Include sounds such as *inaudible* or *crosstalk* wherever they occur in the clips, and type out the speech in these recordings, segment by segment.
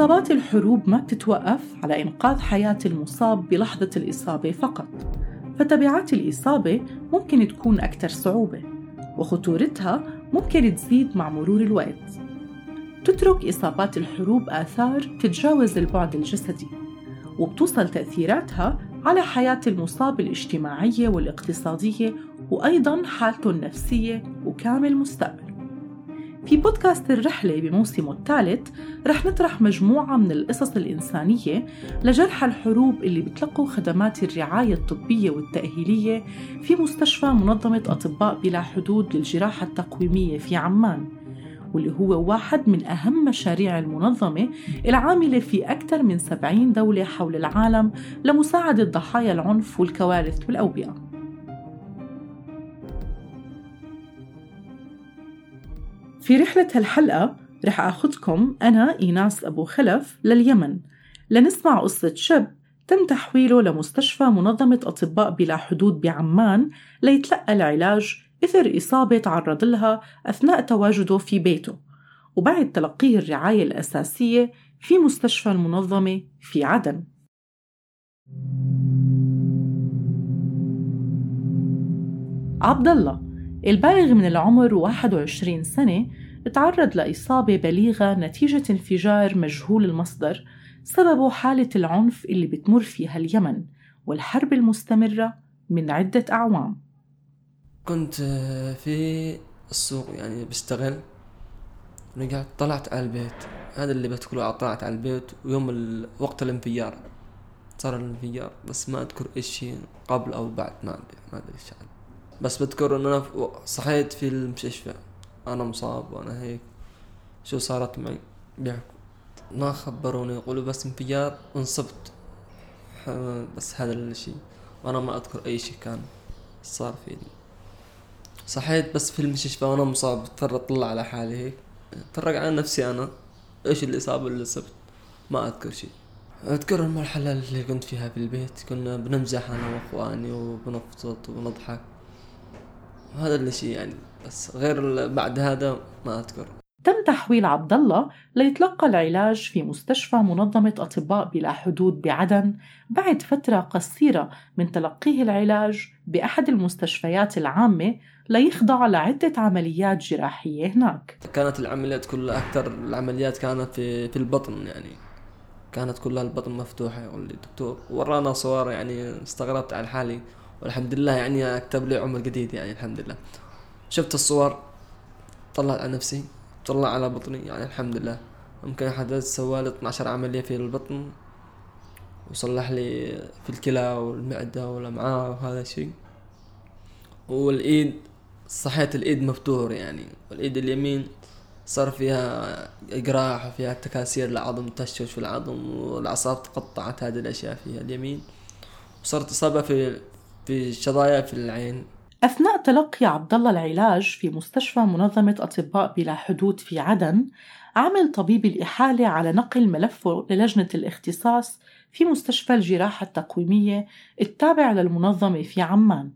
إصابات الحروب ما بتتوقف على إنقاذ حياة المصاب بلحظة الإصابة فقط. فتبعات الإصابة ممكن تكون أكثر صعوبة وخطورتها ممكن تزيد مع مرور الوقت. تترك إصابات الحروب آثار تتجاوز البعد الجسدي وبتوصل تأثيراتها على حياة المصاب الاجتماعية والاقتصادية وأيضاً حالته النفسية وكامل مستقبله. في بودكاست الرحلة بموسمه الثالث رح نطرح مجموعة من القصص الإنسانية لجرحى الحروب اللي بتلقوا خدمات الرعاية الطبية والتأهيلية في مستشفى منظمة أطباء بلا حدود للجراحة التقويمية في عمان واللي هو واحد من أهم مشاريع المنظمة العاملة في أكثر من 70 دولة حول العالم لمساعدة ضحايا العنف والكوارث والأوبئة. في رحلة هالحلقة رح أخذكم أنا إيناس أبو خلف لليمن. لنسمع قصة شاب تم تحويله لمستشفى منظمة أطباء بلا حدود بعمان ليتلقى العلاج إثر إصابة تعرض لها أثناء تواجده في بيته. وبعد تلقيه الرعاية الأساسية في مستشفى المنظمة في عدن. عبد الله البالغ من العمر 21 سنة تعرض لإصابة بليغة نتيجة انفجار مجهول المصدر سببه حالة العنف اللي بتمر فيها اليمن والحرب المستمرة من عدة أعوام. كنت في السوق يعني بشتغل رجعت طلعت على البيت. هذا اللي بذكره طلعت على البيت ويوم وقت الانفجار صار الانفجار بس ما أذكر إيش شيء قبل أو بعد ما أدري ما إيش بس بذكر إن أنا صحيت في المستشفى. أنا مصاب وأنا هيك. شو صارت معي؟ بيحكوا. ما خبروني. يقولوا بس انفجار انصبت *laughs* بس هذا الشيء. وأنا ما أذكر أي شيء كان صار فيني. صحيت بس في المستشفى وأنا مصاب. اضطر أطلع على حالي هيك. أتفرج على نفسي أنا. إيش الإصابة اللي صبت؟ ما أذكر شيء. أذكر المرحلة اللي كنت فيها في البيت. كنا بنمزح أنا وإخواني وبنفطط وبنضحك. هذا الشيء يعني بس غير بعد هذا ما أذكر. تم تحويل عبد الله ليتلقى العلاج في مستشفى منظمة أطباء بلا حدود بعدن بعد فترة قصيرة من تلقيه العلاج بأحد المستشفيات العامة ليخضع لعدة عمليات جراحية هناك. كانت العمليات كلها أكثر العمليات كانت في, في البطن يعني. كانت كلها البطن مفتوحة. يقول لي الدكتور ورانا صور يعني استغربت على حالي. والحمد لله يعني اكتب لي عمر جديد يعني الحمد لله شفت الصور طلعت على نفسي طلع على بطني يعني الحمد لله ممكن حدث سوى لي 12 عملية في البطن وصلح لي في الكلى والمعدة والأمعاء وهذا الشيء. والإيد صحيت الإيد مفتور يعني. والإيد اليمين صار فيها إجراح وفيها تكاسير العظم تشوش في العظم والأعصاب تقطعت هذه الأشياء فيها اليمين. وصارت إصابة في في شظايا في العين. أثناء تلقي عبد الله العلاج في مستشفى منظمة أطباء بلا حدود في عدن عمل طبيب الإحالة على نقل ملفه للجنة الاختصاص في مستشفى الجراحة التقويمية التابع للمنظمة في عمان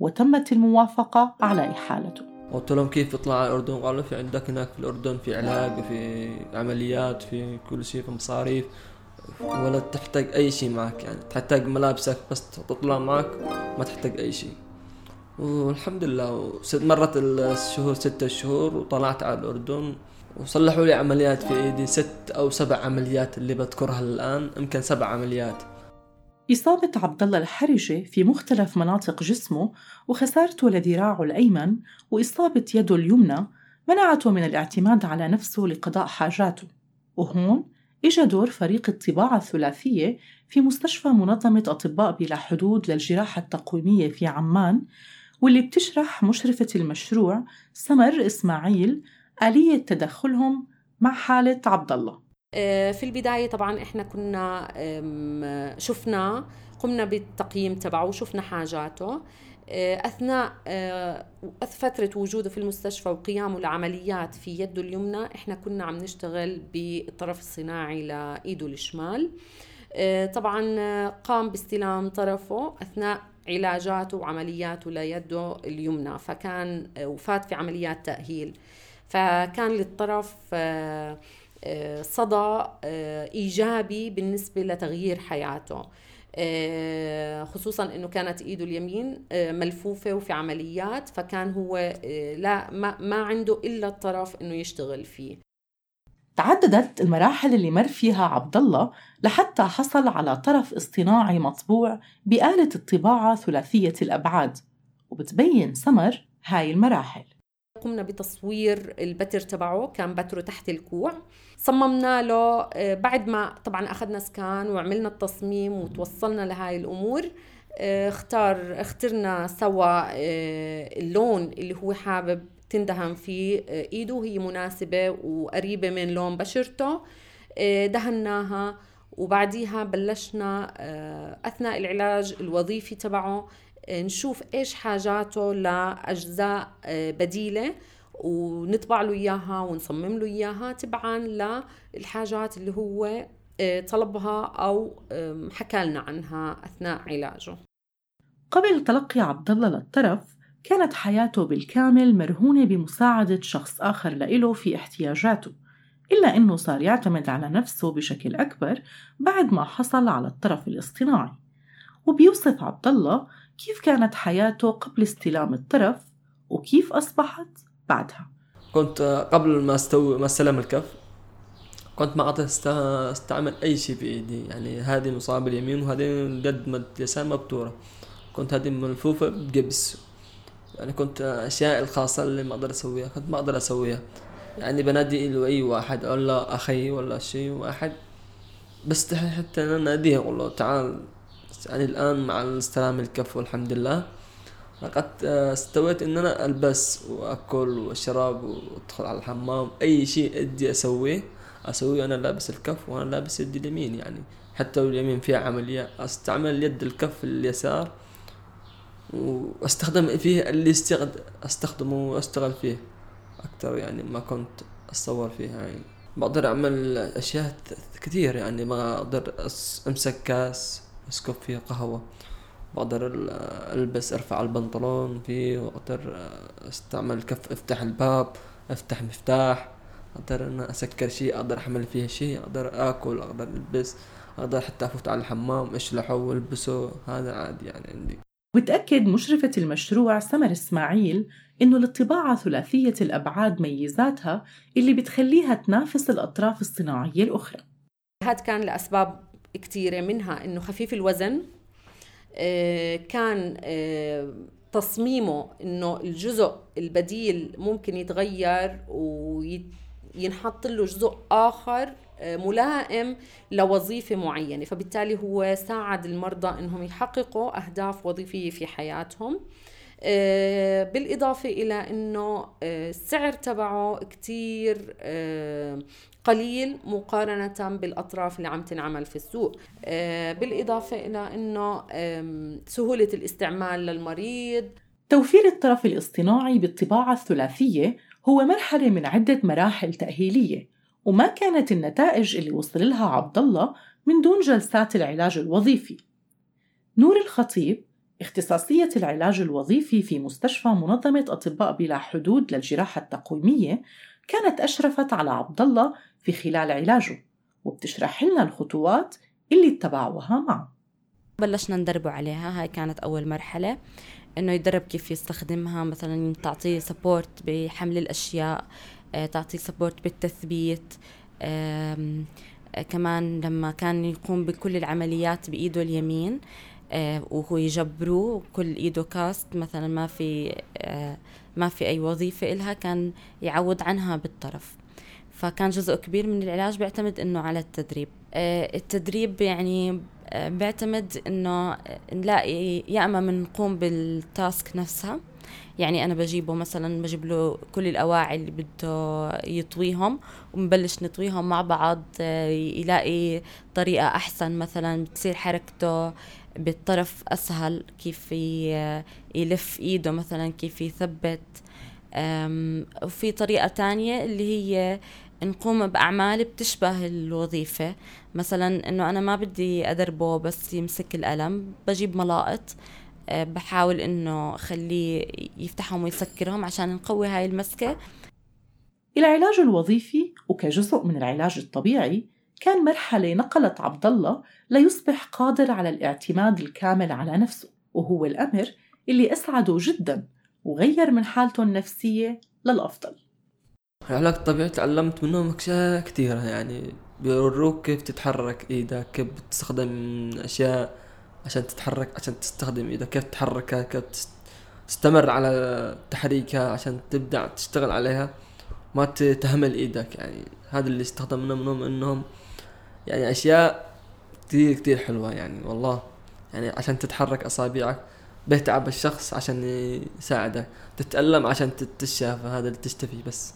وتمت الموافقة على إحالته. قلت لهم كيف اطلع على الأردن؟ قالوا في عندك هناك في الأردن في علاج وفي عمليات في كل شيء في مصاريف. ولا تحتاج أي شيء معك يعني. تحتاج ملابسك بس تطلع معك ما تحتاج أي شيء. والحمد لله مرت الشهور ستة شهور وطلعت على الأردن. وصلحوا لي عمليات في إيدي ست أو سبع عمليات اللي بذكرها الآن يمكن سبع عمليات. إصابة عبد الله الحرجة في مختلف مناطق جسمه وخسارته لذراعه الأيمن وإصابة يده اليمنى منعته من الاعتماد على نفسه لقضاء حاجاته. وهون إجا دور فريق الطباعة الثلاثية في مستشفى منظمة أطباء بلا حدود للجراحة التقويمية في عمان؟ واللي بتشرح مشرفة المشروع سمر إسماعيل آلية تدخلهم مع حالة عبد الله آه، في البداية طبعا إحنا كنا شفنا قمنا بالتقييم تبعه وشفنا حاجاته. آه، أثناء آه، فترة وجوده في المستشفى وقيامه لعمليات في يده اليمنى إحنا كنا عم نشتغل بالطرف الصناعي لإيده الشمال. طبعا قام باستلام طرفه أثناء علاجاته وعملياته ليده اليمنى فكان وفات في عمليات تأهيل. فكان للطرف صدى إيجابي بالنسبة لتغيير حياته. خصوصا إنه كانت إيده اليمين ملفوفة وفي عمليات فكان هو لا ما, ما عنده إلا الطرف إنه يشتغل فيه. تعددت المراحل اللي مر فيها عبد الله لحتى حصل على طرف اصطناعي مطبوع بآلة الطباعة ثلاثية الأبعاد وبتبين سمر هاي المراحل. قمنا بتصوير البتر تبعه كان بتره تحت الكوع. صممنا له آه، بعد ما طبعا أخذنا سكان وعملنا التصميم وتوصلنا لهاي الأمور آه، اختار اخترنا سوا آه، اللون اللي هو حابب تندهن فيه إيده. وهي مناسبة وقريبة من لون بشرته دهناها. وبعديها بلشنا أثناء العلاج الوظيفي تبعه نشوف إيش حاجاته لأجزاء بديلة ونطبع له إياها ونصمم له إياها تبعا للحاجات اللي هو آه، طلبها أو حكى لنا عنها أثناء علاجه. قبل تلقي عبد الله للطرف كانت حياته بالكامل مرهونة بمساعدة شخص آخر لإله في احتياجاته إلا أنه صار يعتمد على نفسه بشكل أكبر بعد ما حصل على الطرف الاصطناعي. وبيوصف عبد الله كيف كانت حياته قبل استلام الطرف وكيف أصبحت بعدها؟ كنت قبل ما استوي ما استلم الكف كنت ما أقدر استعمل أي شيء بإيدي يعني هذه مصابة اليمين وهذه قد اليسار مبتورة. كنت هذه ملفوفة بجبس. يعني كنت أشياء الخاصة اللي ما أقدر أسويها كنت ما أقدر أسويها. يعني بنادي له أي واحد ولا أخي ولا شيء واحد. بس حتى أنا ناديه أقول له تعال. يعني الآن مع استلام الكف والحمد لله لقد آه، استويت ان أنا ألبس وأكل واشرب وأدخل على الحمام. أي شيء أدي أسويه أسويه أنا لابس الكف وأنا لابس يدي اليمين يعني حتى اليمين فيها عملية. أستعمل يد الكف اليسار وأستخدم فيه اللي استخد... أستخدمه واستغل فيه أكثر يعني ما كنت أتصور فيها يعني. بقدر أعمل أشياء كثير يعني ما أقدر أمسك كاس. أسكب فيه قهوة. بقدر ألبس أرفع البنطلون فيه وأقدر أستعمل كف أفتح الباب أفتح مفتاح. أقدر أنا أسكر شيء أقدر احمل فيه شيء أقدر آكل أقدر ألبس أقدر حتى أفوت على الحمام أشلحه وألبسه. هذا عادي يعني عندي. بتأكد مشرفة المشروع سمر إسماعيل إنه للطباعة ثلاثية الأبعاد ميزاتها اللي بتخليها تنافس الأطراف الصناعية الأخرى. هذا كان لأسباب كثيرة منها إنه خفيف الوزن آه، كان آه، تصميمه إنه الجزء البديل ممكن يتغير وينحط له جزء آخر آه، ملائم لوظيفة معينة فبالتالي هو ساعد المرضى إنهم يحققوا أهداف وظيفية في حياتهم. بالإضافة إلى أنه السعر تبعه كتير قليل مقارنة بالأطراف اللي عم تنعمل في السوق. آه، بالإضافة إلى أنه سهولة الاستعمال للمريض. توفير الطرف الاصطناعي بالطباعة الثلاثية هو مرحلة من عدة مراحل تأهيلية وما كانت النتائج اللي وصل لها عبد الله من دون جلسات العلاج الوظيفي. نور الخطيب اختصاصية العلاج الوظيفي في مستشفى منظمة أطباء بلا حدود للجراحة التقويمية كانت أشرفت على عبد الله في خلال علاجه وبتشرح لنا الخطوات اللي اتبعوها معه. بلشنا ندربه عليها هاي كانت أول مرحلة إنه يدرب كيف يستخدمها مثلا تعطيه support بحمل الأشياء آه، تعطيه support بالتثبيت كمان لما كان يقوم بكل العمليات بإيده اليمين آه، وهو يجبروه كل إيده كاست مثلا ما في آه، ما في أي وظيفة إلها كان يعوض عنها بالطرف. فكان جزء كبير من العلاج بيعتمد إنه على التدريب. آه، التدريب يعني بيعتمد إنه نلاقي يا إما بنقوم بالتاسك نفسها. يعني أنا بجيبه مثلا بجيب له كل الأواعي اللي بده يطويهم وبنبلش نطويهم مع بعض يلاقي طريقة أحسن مثلا بتصير حركته بالطرف أسهل كيف يلف إيده مثلا كيف يثبت. وفي طريقة تانية اللي هي نقوم بأعمال بتشبه الوظيفة. مثلا إنه أنا ما بدي أدربه بس يمسك القلم بجيب ملائط أه، بحاول إنه خليه يفتحهم ويسكرهم عشان نقوي هاي المسكة. العلاج الوظيفي وكجزء من العلاج الطبيعي كان مرحلة نقلت عبد الله ليصبح قادر على الاعتماد الكامل على نفسه وهو الأمر اللي أسعده جدا وغير من حالته النفسية للأفضل. العلاج الطبيعي تعلمت منهم أشياء كثيرة يعني بيوروك كيف تتحرك إيدك كيف تستخدم أشياء عشان تتحرك عشان تستخدم إيدك كيف تحركها كيف تستمر على تحريكها عشان تبدأ تشتغل عليها. ما تهمل إيدك يعني هذا اللي استخدمنا منهم إنهم يعني أشياء كثير كثير حلوة يعني والله يعني عشان تتحرك أصابعك بيتعب الشخص عشان يساعدك تتألم عشان تتشافى هذا اللي تشتفي بس.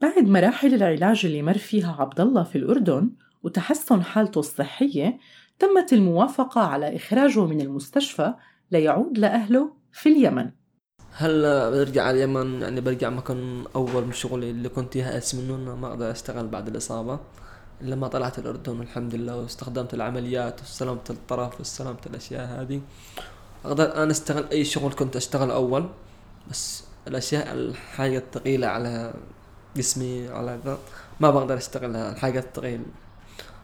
بعد مراحل العلاج اللي مر فيها عبد الله في الأردن وتحسن حالته الصحية تمت الموافقة على إخراجه من المستشفى ليعود لأهله في اليمن. هلا برجع على اليمن يعني برجع مكان أول من شغلي اللي كنت يأس منه ما أقدر أشتغل بعد الإصابة. إلا ما طلعت الأردن الحمد لله واستخدمت العمليات واستلمت الطرف واستلمت الأشياء هذه. أقدر أنا أشتغل أي شغل كنت أشتغل أول بس الأشياء الحاجة الثقيلة على جسمي على ذا ما بقدر أشتغل الحاجة الثقيلة.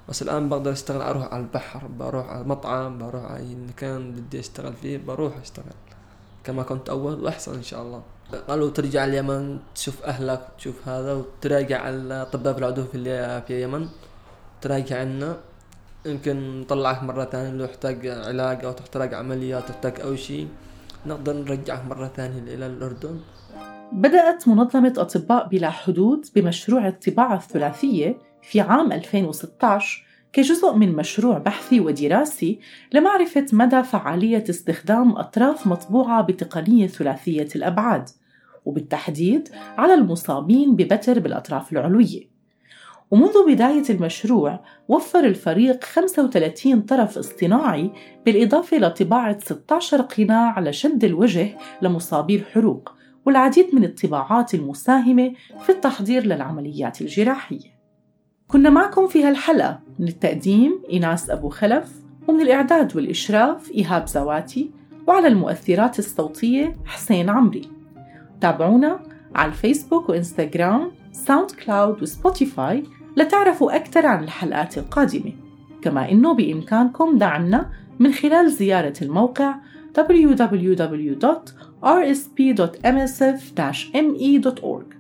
بس الآن بقدر أشتغل أروح على البحر بروح على المطعم بروح على أي مكان بدي أشتغل فيه بروح أشتغل كما كنت أول وأحسن إن شاء الله. قالوا ترجع اليمن تشوف أهلك تشوف هذا وتراجع الأطباء في العدو في اليمن. تراجع عنا. يمكن نطلعك مرة ثانية لو احتاج علاج أو تحتاج عمليات تحتاج أو شيء. نقدر نرجعك مرة ثانية إلى الأردن. بدأت منظمة أطباء بلا حدود بمشروع الطباعة الثلاثية في عام 2016 كجزء من مشروع بحثي ودراسي لمعرفة مدى فعالية استخدام أطراف مطبوعة بتقنية ثلاثية الأبعاد وبالتحديد على المصابين ببتر بالأطراف العلوية. ومنذ بداية المشروع وفر الفريق 35 طرف اصطناعي بالإضافة لطباعة 16 قناع لشد الوجه لمصابي الحروق والعديد من الطباعات المساهمة في التحضير للعمليات الجراحية. كنا معكم في هالحلقة من التقديم إيناس أبو خلف ومن الإعداد والإشراف إيهاب زواتي وعلى المؤثرات الصوتية حسين عمري. تابعونا على الفيسبوك وإنستغرام ساوند كلاود وسبوتيفاي لتعرفوا أكثر عن الحلقات القادمة. كما إنه بإمكانكم دعمنا من خلال زيارة الموقع www.rsp.msf-me.org